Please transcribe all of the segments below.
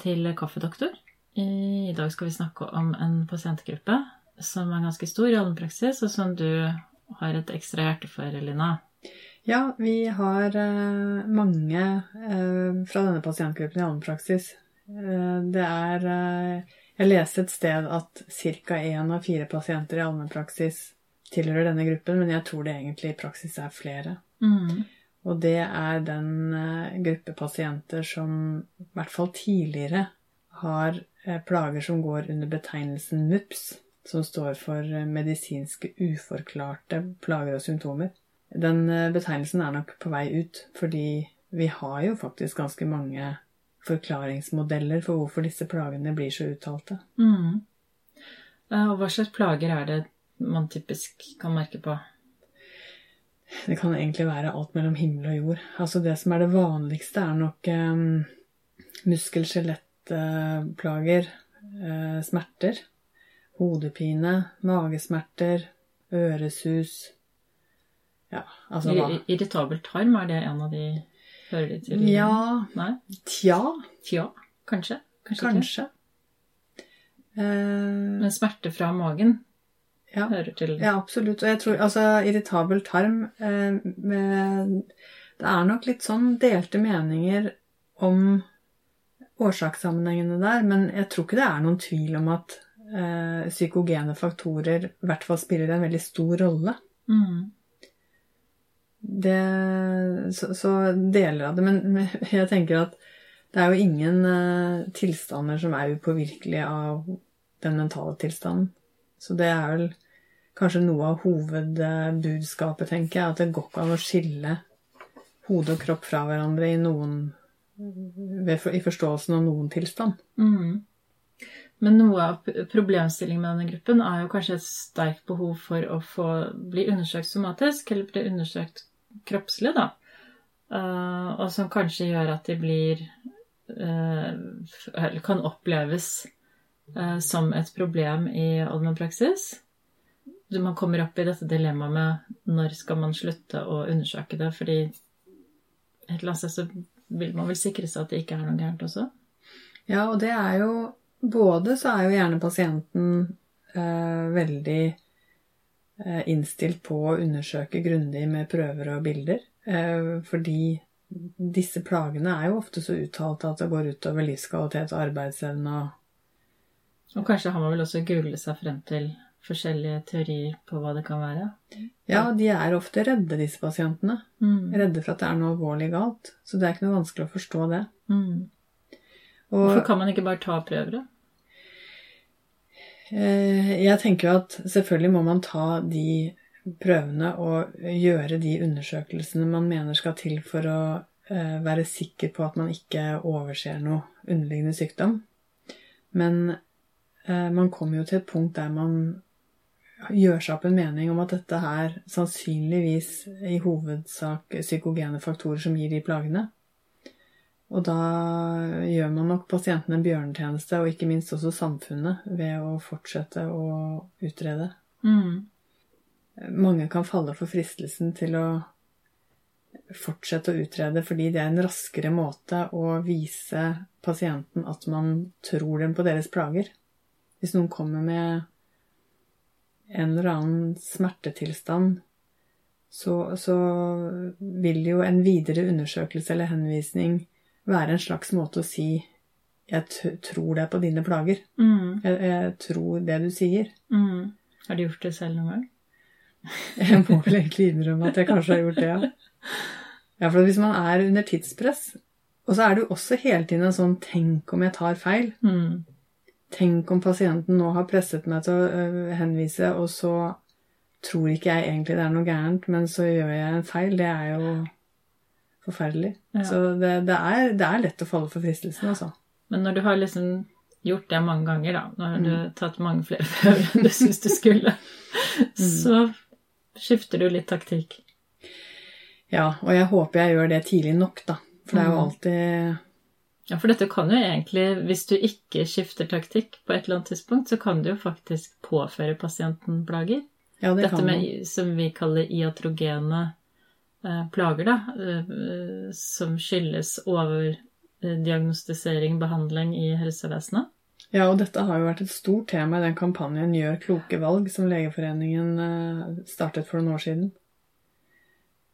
til Kaffedoktor. I dag skal vi snakke om en pasientgruppe som er ganske stor i allmennpraksis, og som du har et ekstra hjerte for, Lina. Ja, vi har eh, mange eh, fra denne pasientgruppen i allmennpraksis. Eh, det er Jeg leste et sted at ca. én av fire pasienter i allmennpraksis tilhører denne gruppen, men jeg tror det egentlig i praksis er flere. Mm. Og det er den eh, gruppe pasienter som i hvert fall tidligere har eh, plager som går under betegnelsen MUPS, som står for eh, medisinske uforklarte plager og symptomer. Den betegnelsen er nok på vei ut, fordi vi har jo faktisk ganske mange forklaringsmodeller for hvorfor disse plagene blir så uttalte. Mm. Og hva slags plager er det man typisk kan merke på? Det kan egentlig være alt mellom himmel og jord. Altså det som er det vanligste, er nok eh, muskel-skjelettplager, eh, smerter, hodepine, magesmerter, øresus Ja, altså hva? Irritabel tarm, er det en av de Hører til? Ja, Nei? tja, Tja, kanskje? Kanskje, kanskje. Eh, Men smerte fra magen ja. hører til Ja, absolutt. Og jeg tror altså irritabel tarm eh, med, Det er nok litt sånn delte meninger om årsakssammenhengene der, men jeg tror ikke det er noen tvil om at eh, psykogene faktorer i hvert fall spiller en veldig stor rolle. Mm. Det, så, så deler av det. Men jeg tenker at det er jo ingen eh, tilstander som er upåvirkelige av den mentale tilstanden. Så det er vel kanskje noe av hovedbudskapet, tenker jeg. At det går ikke an å skille hode og kropp fra hverandre i noen i forståelsen av noen tilstand. Mm. Men noe av problemstillingen med denne gruppen er jo kanskje et sterkt behov for å få bli undersøkt somatisk, eller bli undersøkt kroppslig, da. Uh, og som kanskje gjør at de blir uh, Eller kan oppleves som et problem i allmennpraksis. Man kommer opp i dette dilemmaet med når skal man slutte å undersøke det, fordi et eller annet sted så vil man vel sikre seg at det ikke er noe gærent også. Ja, og det er jo Både så er jo gjerne pasienten eh, veldig eh, innstilt på å undersøke grundig med prøver og bilder. Eh, fordi disse plagene er jo ofte så uttalte at det går utover livskvalitet og arbeidsevne og Og kanskje har man vel også googlet seg frem til forskjellige teorier på hva det kan være. Ja, de er ofte redde, disse pasientene. Mm. Redde for at det er noe alvorlig galt. Så det er ikke noe vanskelig å forstå det. Mm. Og Hvorfor kan man ikke bare ta prøver, da? Eh, Jeg tenker jo at selvfølgelig må man ta de prøvene og gjøre de undersøkelsene man mener skal til for å eh, være sikker på at man ikke overser noe underliggende sykdom. Men man kommer jo til et punkt der man gjør seg opp en mening om at dette er sannsynligvis i hovedsak psykogene faktorer som gir de plagene. Og da gjør man nok pasienten en bjørnetjeneste, og ikke minst også samfunnet, ved å fortsette å utrede. Mm. Mange kan falle for fristelsen til å fortsette å utrede fordi det er en raskere måte å vise pasienten at man tror dem på deres plager. Hvis noen kommer med en eller annen smertetilstand, så, så vil jo en videre undersøkelse eller henvisning være en slags måte å si 'jeg tror det er på dine plager'. Mm. Jeg, jeg tror det du sier. Mm. Har du gjort det selv noen gang? Jeg må vel egentlig innrømme at jeg kanskje har gjort det, ja. Ja, for hvis man er under tidspress, og så er det jo også hele tiden en sånn 'tenk om jeg tar feil'. Mm. Tenk om pasienten nå har presset meg til å øh, henvise, og så tror ikke jeg egentlig det er noe gærent, men så gjør jeg en feil. Det er jo forferdelig. Ja. Så det, det, er, det er lett å falle for fristelsen, altså. Men når du har liksom gjort det mange ganger, da, når du har tatt mange flere prøver enn du syns du skulle, så skifter du litt taktikk. Ja, og jeg håper jeg gjør det tidlig nok, da. For det er jo Mm. alltid Ja, for dette kan jo egentlig, hvis du ikke skifter taktikk på et eller annet tidspunkt, så kan du jo faktisk påføre pasienten plager. Ja, det Dette med som vi kaller iatrogene eh, plager, da, eh, som skyldes overdiagnostisering, behandling i helsevesenet. Ja, og dette har jo vært et stort tema i den kampanjen Gjør kloke valg, som Legeforeningen eh, startet for noen år siden.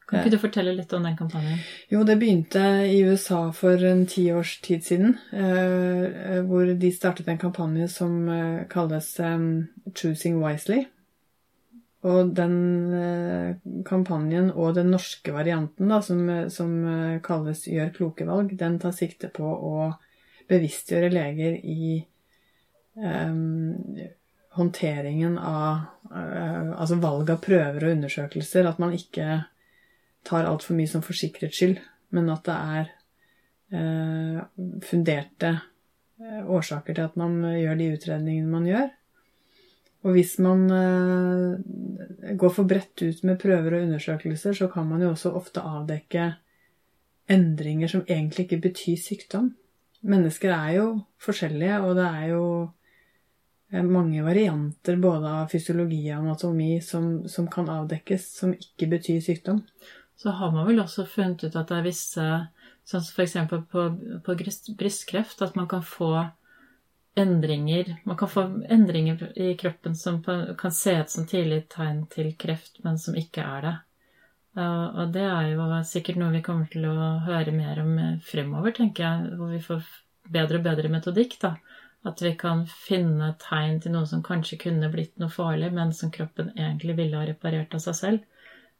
Kan ikke du fortelle litt om den kampanjen? Jo, det begynte i USA for en ti års tid siden, eh, hvor de startet en kampanje som eh, kalles Choosing Wisely. Og den eh, kampanjen og den norske varianten da, som, som kalles Gjør kloke valg, den tar sikte på å bevisstgjøre leger i um, håndteringen av Altså valg av prøver og undersøkelser. At man ikke tar altfor mye som for sikkerhets skyld, men at det er eh, funderte eh, årsaker til at man gjør de utredningene man gjør. Og hvis man eh, går for bredt ut med prøver og undersøkelser, så kan man jo også ofte avdekke endringer som egentlig ikke betyr sykdom. Mennesker er jo forskjellige, og det er jo eh, mange varianter både av fysiologi og anatomi som, som kan avdekkes, som ikke betyr sykdom så har man vel også funnet ut at det er visse Sånn som f.eks. på, på brystkreft, at man kan få endringer Man kan få endringer i kroppen som kan se ut som tidlig tegn til kreft, men som ikke er det. Og det er jo sikkert noe vi kommer til å høre mer om fremover, tenker jeg, hvor vi får bedre og bedre metodikk, da. At vi kan finne tegn til noe som kanskje kunne blitt noe farlig, men som kroppen egentlig ville ha reparert av seg selv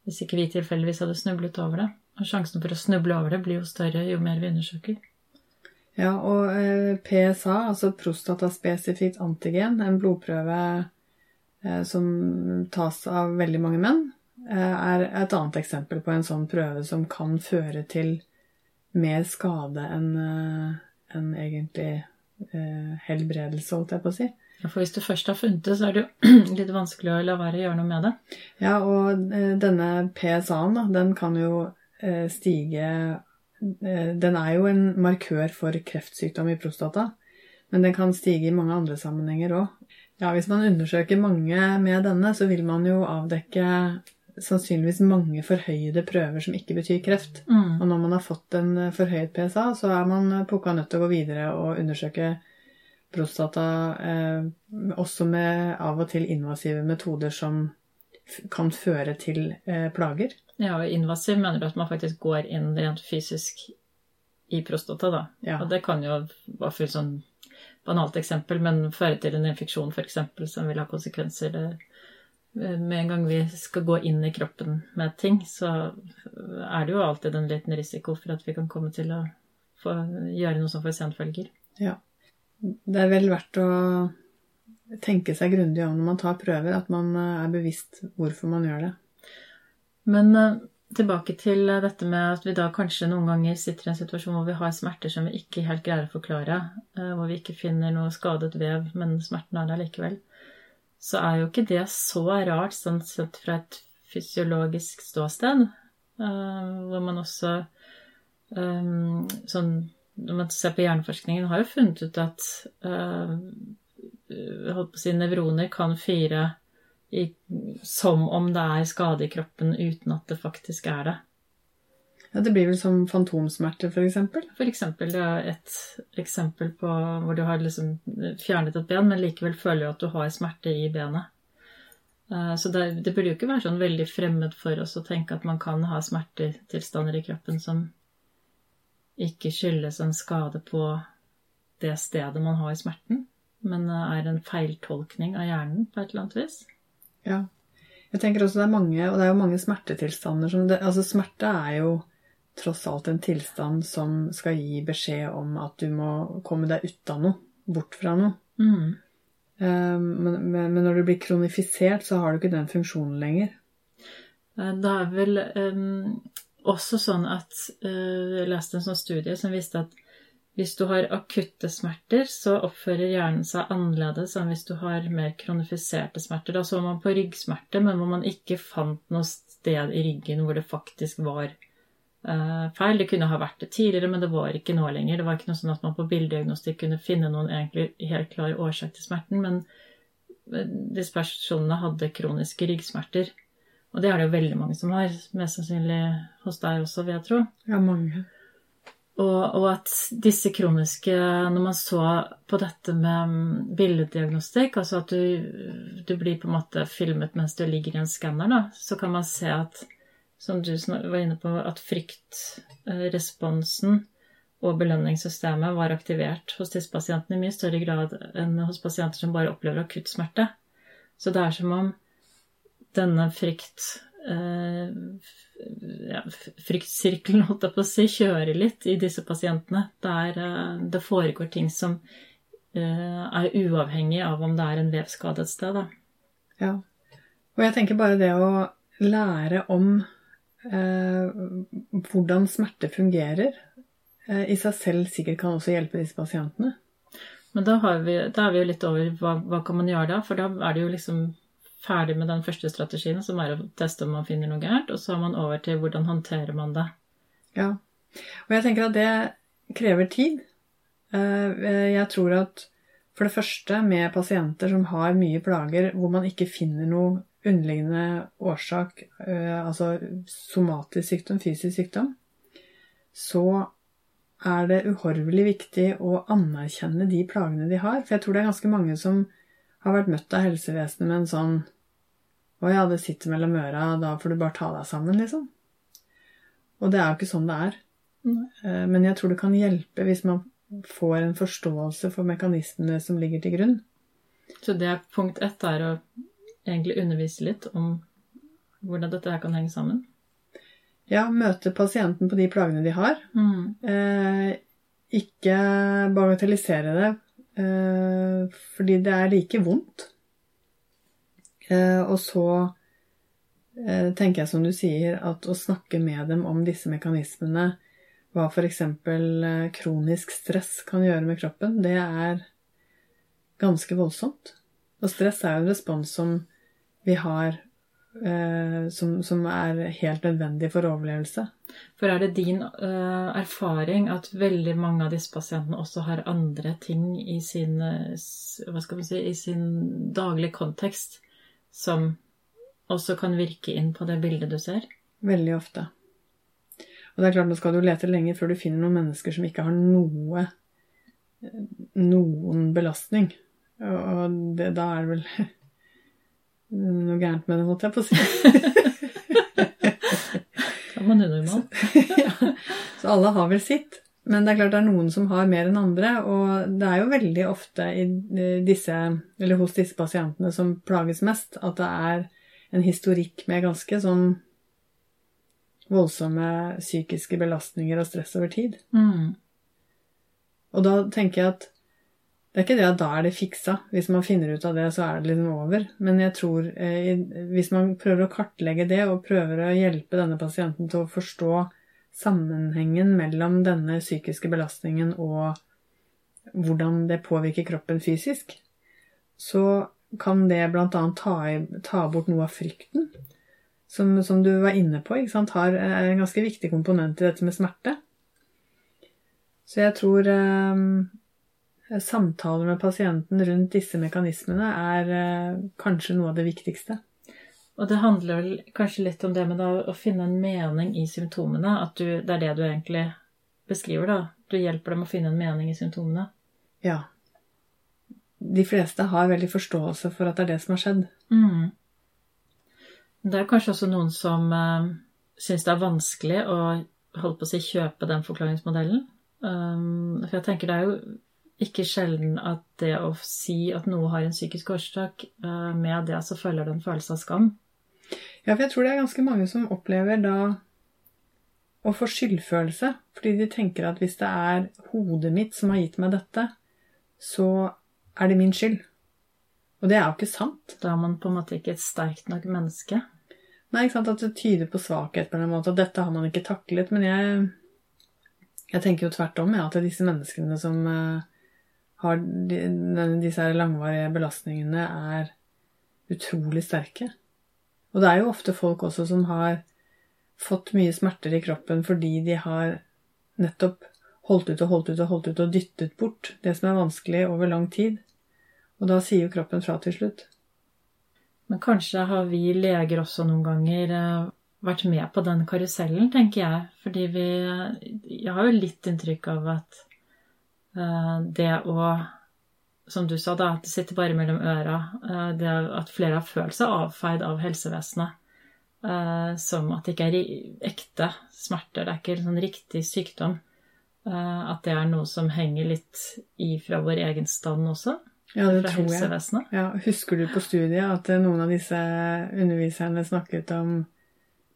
hvis ikke vi tilfeldigvis hadde snublet over det. Og sjansen for å snuble over det blir jo større jo mer vi undersøker. Ja, og eh, PSA, altså prostataspesifikt antigen, en blodprøve eh, som tas av veldig mange menn, eh, er et annet eksempel på en sånn prøve som kan føre til mer skade enn en egentlig helbredelse, holdt jeg på å si. Ja, For hvis du først har funnet det, så er det jo litt vanskelig å la være å gjøre noe med det. Ja, og eh, denne PSA-en, den kan jo eh, stige eh, Den er jo en markør for kreftsykdom i prostata, men den kan stige i mange andre sammenhenger òg. Ja, hvis man undersøker mange med denne, så vil man jo avdekke sannsynligvis mange forhøyede prøver som ikke betyr kreft. Mm. Og når man har fått en forhøyet PSA, så er man pukka nødt til å gå videre og undersøke prostata eh, også med av og til invasive metoder som kan føre til eh, plager. Ja, og invasiv mener du at man faktisk går inn rent fysisk i prostata, da. Ja. Og det kan jo være for et sånn banalt eksempel, men føre til en infeksjon f.eks. som vil ha konsekvenser. Det, eh, med en gang vi skal gå inn i kroppen med ting, så er det jo alltid en liten risiko for at vi kan komme til å få gjøre noe som får senfølger. Ja det er vel verdt å tenke seg grundig om når man tar prøver, at man eh, er bevisst hvorfor man gjør det. Men uh, tilbake til dette med at vi da kanskje noen ganger sitter i en situasjon hvor vi har smerter som vi ikke helt greier å forklare, hvor vi ikke finner noe skadet vev, men smerten er der likevel, så er jo ikke det så rart sånn sett fra et fysiologisk ståsted, hvor man også sånn når man ser på hjerneforskningen, har jo funnet ut at uh, holdt på å si, nevroner kan fire i, som om det er skade i kroppen, uten at det faktisk er det. Ja, Det blir vel som fantomsmerter, f.eks.? Eksempel. Det er et eksempel på hvor du har liksom fjernet et ben, men likevel føler du at du har smerte i benet. Uh, så det, det burde jo ikke være sånn veldig fremmed for oss å tenke at man kan ha smertetilstander i kroppen som ikke skyldes en skade på det stedet man har i smerten, men er en feiltolkning av hjernen på et eller annet vis. Ja. Jeg tenker også det er mange, og det er jo mange smertetilstander som det, Altså, smerte er jo tross alt en tilstand som skal gi beskjed om at du må komme deg ut av noe, bort fra noe. Mm. Um, men, men, når du blir kronifisert, så har du ikke den funksjonen lenger. Eh, det er vel um, også sånn at uh, Jeg leste en sånn studie som viste at hvis du har akutte smerter, så oppfører hjernen seg annerledes enn hvis du har mer kronifiserte smerter. Da så man på ryggsmerter, men hvor man ikke fant noe sted i ryggen hvor det faktisk var uh, feil. Det kunne ha vært det tidligere, men det var ikke nå lenger. Det var ikke noe sånn at man på bildediagnostikk kunne finne noen egentlig helt klar årsak til smerten, men disse personene hadde kroniske ryggsmerter. Og det er det jo veldig mange som har, mest sannsynlig hos deg også, vil jeg tro. Ja, mange. Og, og, at disse kroniske Når man så på dette med mm, billeddiagnostikk, altså at du, du, blir på en måte filmet mens du ligger i en skanner, da, så kan man se at, som du var inne på, at fryktresponsen og belønningssystemet var aktivert hos disse pasientene i mye større grad enn hos pasienter som bare opplever akutt smerte. Så det er som om denne frykt eh, ja, fryktsirkelen, holdt jeg på å si, kjører litt i disse pasientene. Der eh, det foregår ting som eh, er uavhengig av om det er en vevskade et sted. Da. Ja. Og jeg tenker bare det å lære om eh, hvordan smerte fungerer, eh, i seg selv sikkert kan også hjelpe disse pasientene. Men da, vi, da er vi jo litt over hva, hva kan man gjøre da? For da er det jo liksom ferdig med den første strategien, som er å teste om man finner noe gærent, og så er man over til hvordan håndterer man det. Ja. Og jeg tenker at det krever tid. Eh, jeg tror at for det første med pasienter som har mye plager hvor man ikke finner noe underliggende årsak, eh, altså somatisk sykdom, fysisk sykdom, så er det uhorvelig viktig å anerkjenne de plagene de har. For jeg tror det er ganske mange som har vært møtt av helsevesenet med en sånn å ja, det sitter mellom øra, da får du bare ta deg sammen, liksom. Og det er jo ikke sånn det er. Eh, men jeg tror det kan hjelpe hvis man får en forståelse for mekanismene som ligger til grunn. Så det er punkt ett er å egentlig undervise litt om hvordan dette her kan henge sammen? Ja, møte pasienten på de plagene de har. Mm. Eh, ikke bagatellisere det, fordi det er like vondt. Eh, og så eh, tenker jeg som du sier, at å snakke med dem om disse mekanismene, hva f.eks. Eh, kronisk stress kan gjøre med kroppen, det er ganske voldsomt. Og stress er jo en respons som vi har som, som, er helt nødvendig for overlevelse. For er det din uh, erfaring at veldig mange av disse pasientene også har andre ting i sin, hva skal man si, i sin daglige kontekst som også kan virke inn på det bildet du ser? Veldig ofte. Og det er klart, nå skal du lete lenge før du finner noen mennesker som ikke har noe noen belastning. Og det, da er det vel noe gærent med det, holdt jeg på å si. er ja. Så alle har vel sitt. Men det er klart det er noen som har mer enn andre, og det er jo veldig ofte disse, hos disse pasientene som plages mest, at det er en historikk med ganske sånn voldsomme psykiske belastninger og stress over tid. Mm. Og da tenker jeg at det er ikke det at da er det fiksa. Hvis man finner ut av det, så er det liksom over. Men jeg tror eh, hvis man prøver å kartlegge det, og prøver å hjelpe denne pasienten til å forstå sammenhengen mellom denne psykiske belastningen og hvordan det påvirker kroppen fysisk, så kan det bl.a. Ta, ta bort noe av frykten, som, som du var inne på, Har, er en ganske viktig komponent i dette med smerte. Så jeg tror eh, samtaler med pasienten rundt disse mekanismene er eh, kanskje noe av det viktigste. Og det handler vel kanskje litt om det med å finne en mening i symptomene. At du, det er det du egentlig beskriver, da. Du hjelper dem å finne en mening i symptomene. Ja. De fleste har veldig forståelse for at det er det som har skjedd. Mm. Det er kanskje også noen som uh, syns det er vanskelig å holde på å si kjøpe den forklaringsmodellen. Um, for jeg tenker det er jo ikke sjelden at det å si at noe har en psykisk årsak, uh, med det så følger det en følelse av skam. Ja, for jeg tror det er ganske mange som opplever da å få skyldfølelse, fordi de tenker at hvis det er hodet mitt som har gitt meg dette, så er det min skyld. Og det er jo ikke sant. Da er man på en måte ikke et sterkt nok menneske. Nei, ikke sant, at det tyder på svakhet på en måte, at dette har man ikke taklet. Men jeg, jeg tenker jo tvert om, ja, at disse menneskene som uh, har de, disse langvarige belastningene, er utrolig sterke. Og det er jo ofte folk også som har fått mye smerter i kroppen fordi de har nettopp holdt ut og holdt ut og holdt ut og dyttet bort det som er vanskelig over lang tid. Og da sier jo kroppen fra til slutt. Men kanskje har vi leger også noen ganger eh, vært med på den karusellen, tenker jeg. Fordi vi Jeg har jo litt inntrykk av at det å Som du sa, da, at det sitter bare mellom øra. eh, det at flere har følt seg avfeid av helsevesenet. eh, som at det ikke er ekte smerter. Det er ikke sånn riktig sykdom. Eh, at det er noe som henger litt fra vår egen stand også. Ja, det tror jeg. Ja, husker du på studiet at eh, noen av disse underviserne snakket om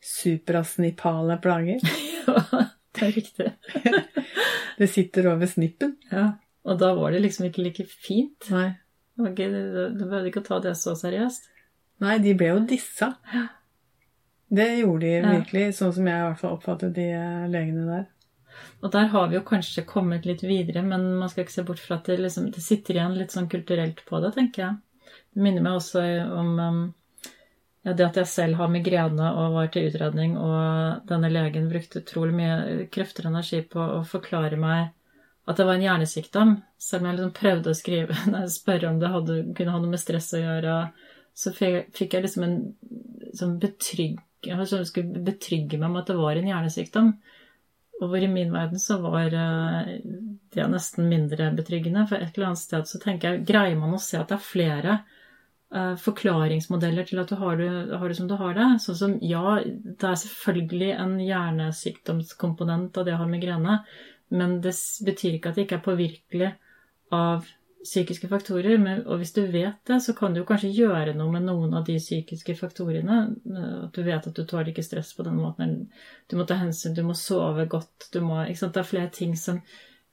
suprasnipale plager? Ja, det er riktig. Det sitter over snippen. Ja. Og da var det liksom ikke like fint. Nei. Du behøvde ikke å ta det så seriøst. Nei, de ble jo dissa. Det gjorde de Ja. virkelig, sånn som jeg i hvert fall oppfattet de eh, legene der. Og der har vi jo kanskje kommet litt videre, men man skal ikke se bort fra at det, liksom, det sitter igjen litt sånn kulturelt på det, tenker jeg. Det minner meg også om um, ja, det at jeg selv har migrene og var til utredning, og denne legen brukte utrolig mye krefter og energi på å forklare meg at det var en hjernesykdom. Selv om jeg liksom prøvde å skrive, spørre om det hadde, kunne ha noe med stress å gjøre, så fikk jeg liksom en sånn betrygg, var sånn, skulle betrygge meg med at det var en hjernesykdom. Og hvor i min verden så var eh, det nesten mindre betryggende. For et eller annet sted så tenker jeg, greier man å se at det er flere forklaringsmodeller til at du har det, har det som du har det? Sånn som, ja, det er selvfølgelig en hjernesykdomskomponent av det å ha migrene, men det betyr ikke at det ikke er påvirkelig av psykiske faktorer. Men, og hvis du vet det, så kan du kanskje gjøre noe med noen av de psykiske faktorene. eh, At du vet at du tåler ikke stress på den måten. Du må ta hensyn, du må sove godt. Må? Det er flere ting som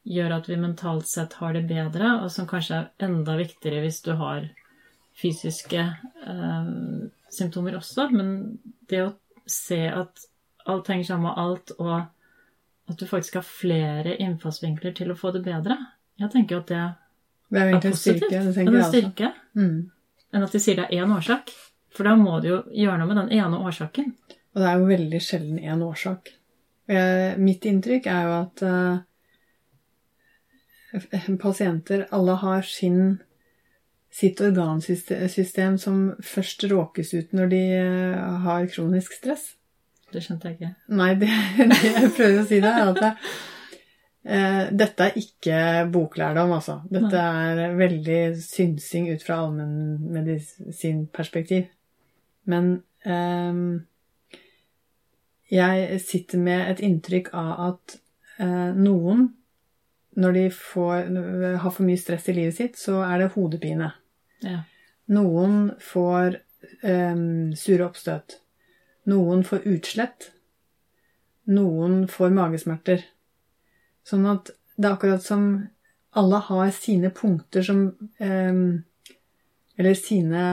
gjør at vi mentalt sett har det bedre, og som kanskje er enda viktigere hvis du har fysiske eh, symptomer også. Men det å se at alt henger sammen med alt, og at du faktisk har flere innfallsvinkler til å få det bedre, jeg tenker jo at det Det er er positivt. styrke. Det tenker er jeg en styrke Mm. enn at de sier det er én årsak. For da må du jo gjøre noe med den ene årsaken. Og det er jo veldig sjelden én årsak. Mitt inntrykk er jo at uh, pasienter alle har sin, sitt organsystem som først råkes ut når de eh, har kronisk stress. Det skjønte jeg ikke. Nei, det, det jeg prøver å si det, er at det, eh, dette er ikke boklærdom, altså. Dette er veldig synsing ut fra allmennmedisinperspektiv. Men eh, jeg sitter med et inntrykk av at eh, noen, når de får, har for mye stress i livet sitt, så er det hodepine. Ja. Noen får um, sure oppstøt. Noen får utslett. Noen får magesmerter. Sånn at det er akkurat som alle har sine punkter som um, Eller sine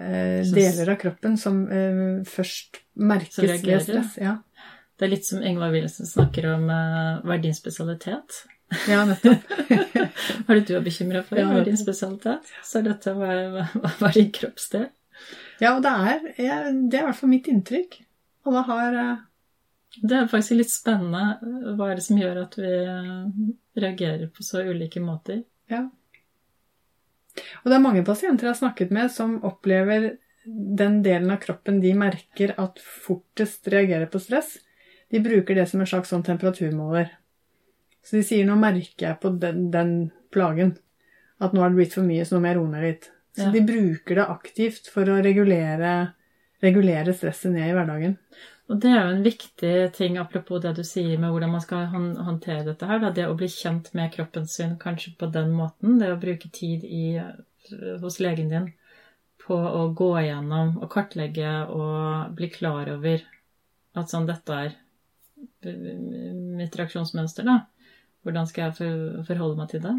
eh, deler av kroppen som eh, først merkes ved stress. Ja, Det er litt som Ingvar Wilhelmsen snakker om eh, hva er din spesialitet? Ja nettopp. Hva er det du er bekymra for? Ja, er din spesialitet? Så er dette hva hva hva er din kroppsdel? Ja, og det er, jeg, det er i hvert fall mitt inntrykk. Alle har eh, Det er faktisk litt spennende. Hva er det som gjør at vi eh, reagerer på så ulike måter? Ja. Og det er mange pasienter jeg har snakket med som opplever den delen av kroppen de merker at fortest reagerer på stress. De bruker det som en slags sånn temperaturmåler. Så de sier 'nå merker jeg på den, den plagen'. At nå har det blitt for mye, så nå må jeg roe ned litt. Så Ja. de bruker det aktivt for å regulere, regulere stresset ned i hverdagen. Og det er jo en viktig ting, apropos det du sier med hvordan man skal håndtere dette her. Da. Det å bli kjent med kroppen sin kanskje på den måten. Det å bruke tid i, hos legen din på å gå igjennom og kartlegge og bli klar over at sånn dette er mitt reaksjonsmønster, da. Hvordan skal jeg for, forholde meg til det?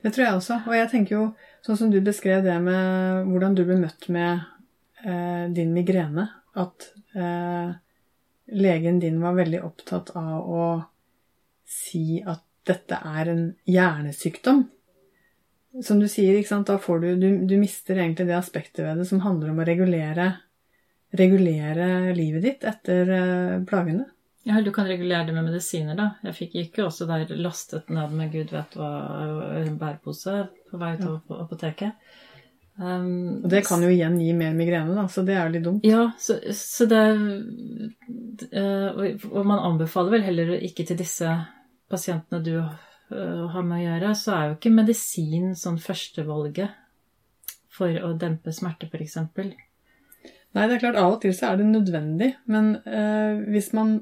Det tror jeg også. Og jeg tenker jo, sånn som du beskrev det med hvordan du ble møtt med eh, din migrene, at eh, legen din var veldig opptatt av å si at dette er en hjernesykdom. Som du sier, da får du, du Du mister egentlig det aspektet ved det som handler om å regulere, regulere livet ditt etter eh, plagene. Ja, du kan regulere det med medisiner, da. Jeg fikk ikke også der lastet ned med gud vet hva en bærepose på vei ut av apoteket. Um, Og det kan jo igjen gi mer migrene, da, så det er jo litt dumt. Ja, så, så det og, og man anbefaler vel heller ikke til disse pasientene du uh, har med å gjøre, så er jo ikke medisin sånn førstevalget for å dempe smerte, f.eks. Nei, det er klart, av og til så er det nødvendig, men uh, hvis man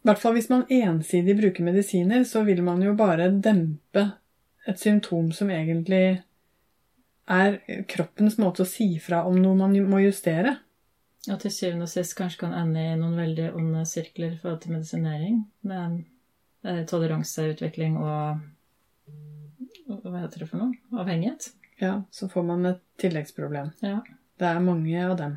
I hvert fall hvis man ensidig bruker medisiner, så vil man jo bare dempe et symptom som egentlig er kroppens måte å si fra om noe man må justere. Ja, til syvende og sist kanskje kan ende i noen veldig onde sirkler i forhold til medisinering. Med eh, toleranseutvikling og Hva heter det for noe? Avhengighet. Ja, så får man et tilleggsproblem. Ja. Det er mange av dem.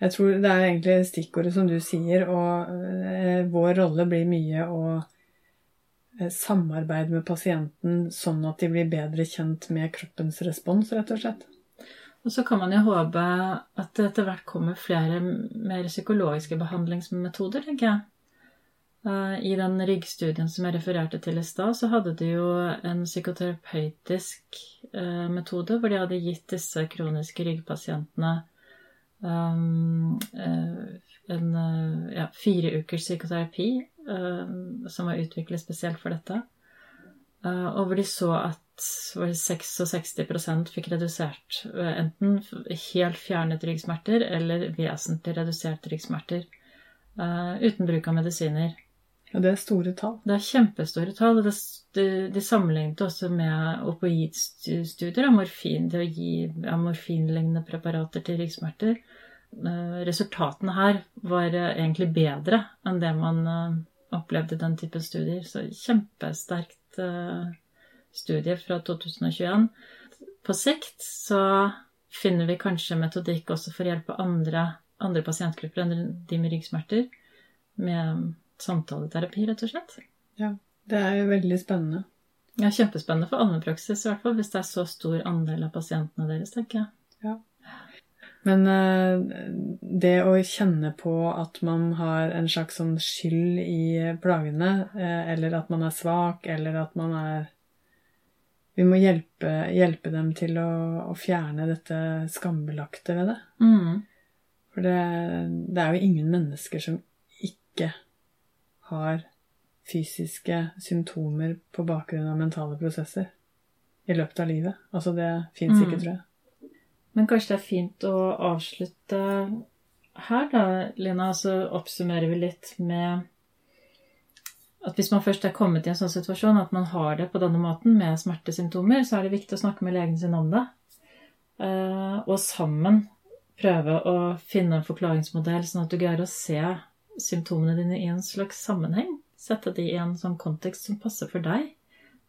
Jeg tror det er egentlig stikkordet som du sier, og eh, vår rolle blir mye å eh, samarbeide med pasienten sånn at de blir bedre kjent med kroppens respons, rett og slett. Og så kan man jo håpe at det etter hvert kommer flere mer psykologiske behandlingsmetoder, tenker jeg. Eh, I den ryggstudien som jeg refererte til i stad, så hadde de jo en psykoterapeutisk metode hvor de hadde gitt disse kroniske ryggpasientene en ja, fire ukers psykoterapi um, som var utviklet spesielt for dette. Og hvor de så at 66% fikk redusert enten helt fjernet ryggsmerter eller vesentlig redusert ryggsmerter uten bruk av medisiner. Og det er store tall. Det er kjempestore tall. De, sammenlignet også med opioidstudier av morfin, det å gi morfinlignende preparater til ryggsmerter. Uh, resultatene her var uh, egentlig bedre enn det man opplevde i den typen studier. Så kjempesterkt studie fra 2021. På sikt så finner vi kanskje metodikk også for å hjelpe andre, andre pasientgrupper enn de med ryggsmerter, med samtaleterapi, rett og slett. Ja, det er jo veldig spennende. Ja, kjempespennende for allmennpraksis, i hvert fall hvis det er så stor andel av pasientene deres, tenker jeg. Ja. Men det å kjenne på at man har en slags sånn skyld i plagene, eller at man er svak, eller at man er Vi må hjelpe, hjelpe dem til å, å, fjerne dette skambelagte ved det. Mm. For det, det er jo ingen mennesker som ikke har fysiske symptomer på bakgrunn av mentale prosesser i løpet av livet. Altså det fins Mm. ikke, tror jeg. Men kanskje det er fint å avslutte her, da, Lina. Så oppsummerer vi litt med at hvis man først er kommet i en sånn situasjon at man har det på denne måten med smertesymptomer, så er det viktig å snakke med legen sin om det. Eh, Og sammen prøve å finne en forklaringsmodell, sånn at du greier å se symptomene dine i en slags sammenheng. Sette de i en sånn kontekst som passer for deg.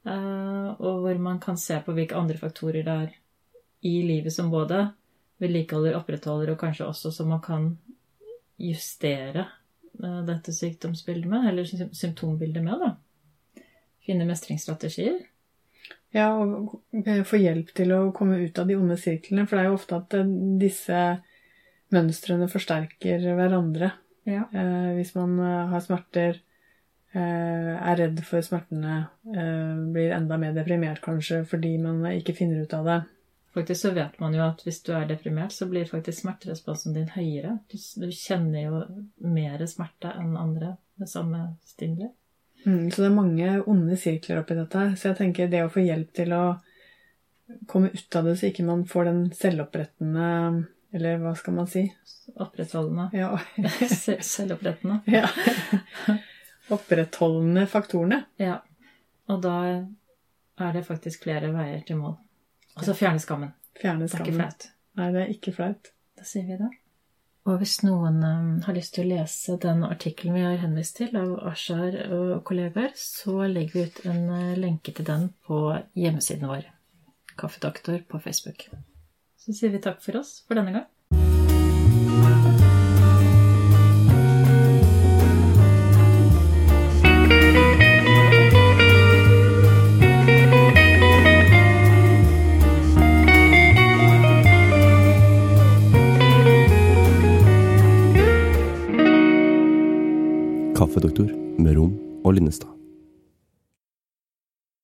Eh, Og hvor man kan se på hvilke andre faktorer det er i livet som både vedlikeholder, opprettholder, og kanskje også som man kan justere eh, dette sykdomsbildet med, eller symptombildet med, da. Finne mestringsstrategier. Ja, og få hjelp til å komme ut av de onde sirklene. For det er jo ofte at eh, disse mønstrene forsterker hverandre. Ja. Eh, hvis man eh, har smerter, eh, er redd for smertene, eh, blir enda mer deprimert kanskje fordi man ikke finner ut av det. Faktisk så vet man jo at hvis du er deprimert, så blir faktisk smerteresponsen din høyere. Du, du kjenner jo mer smerte enn andre med samme stimuli. Mm, så det er mange onde sirkler oppi dette. Så jeg tenker det å få hjelp til å komme ut av det, så ikke man får den selvopprettende Eller hva skal man si? Opprettholdende. Ja, Selvopprettende. ja. Opprettholdende faktorene. Ja. Og da er det faktisk flere veier til mål. Altså fjerne skammen. Fjerne Det er ikke flaut. Nei, det er ikke flaut. Da sier vi det. Og hvis noen um, har lyst til å lese den artikkelen vi har henvist til av Ashar og kollegaer, så legger vi ut en uh, lenke til den på hjemmesiden vår. Kaffedoktor på Facebook. Så sier vi takk for oss for denne gang. Kaffedoktor med Rom og Linnestad.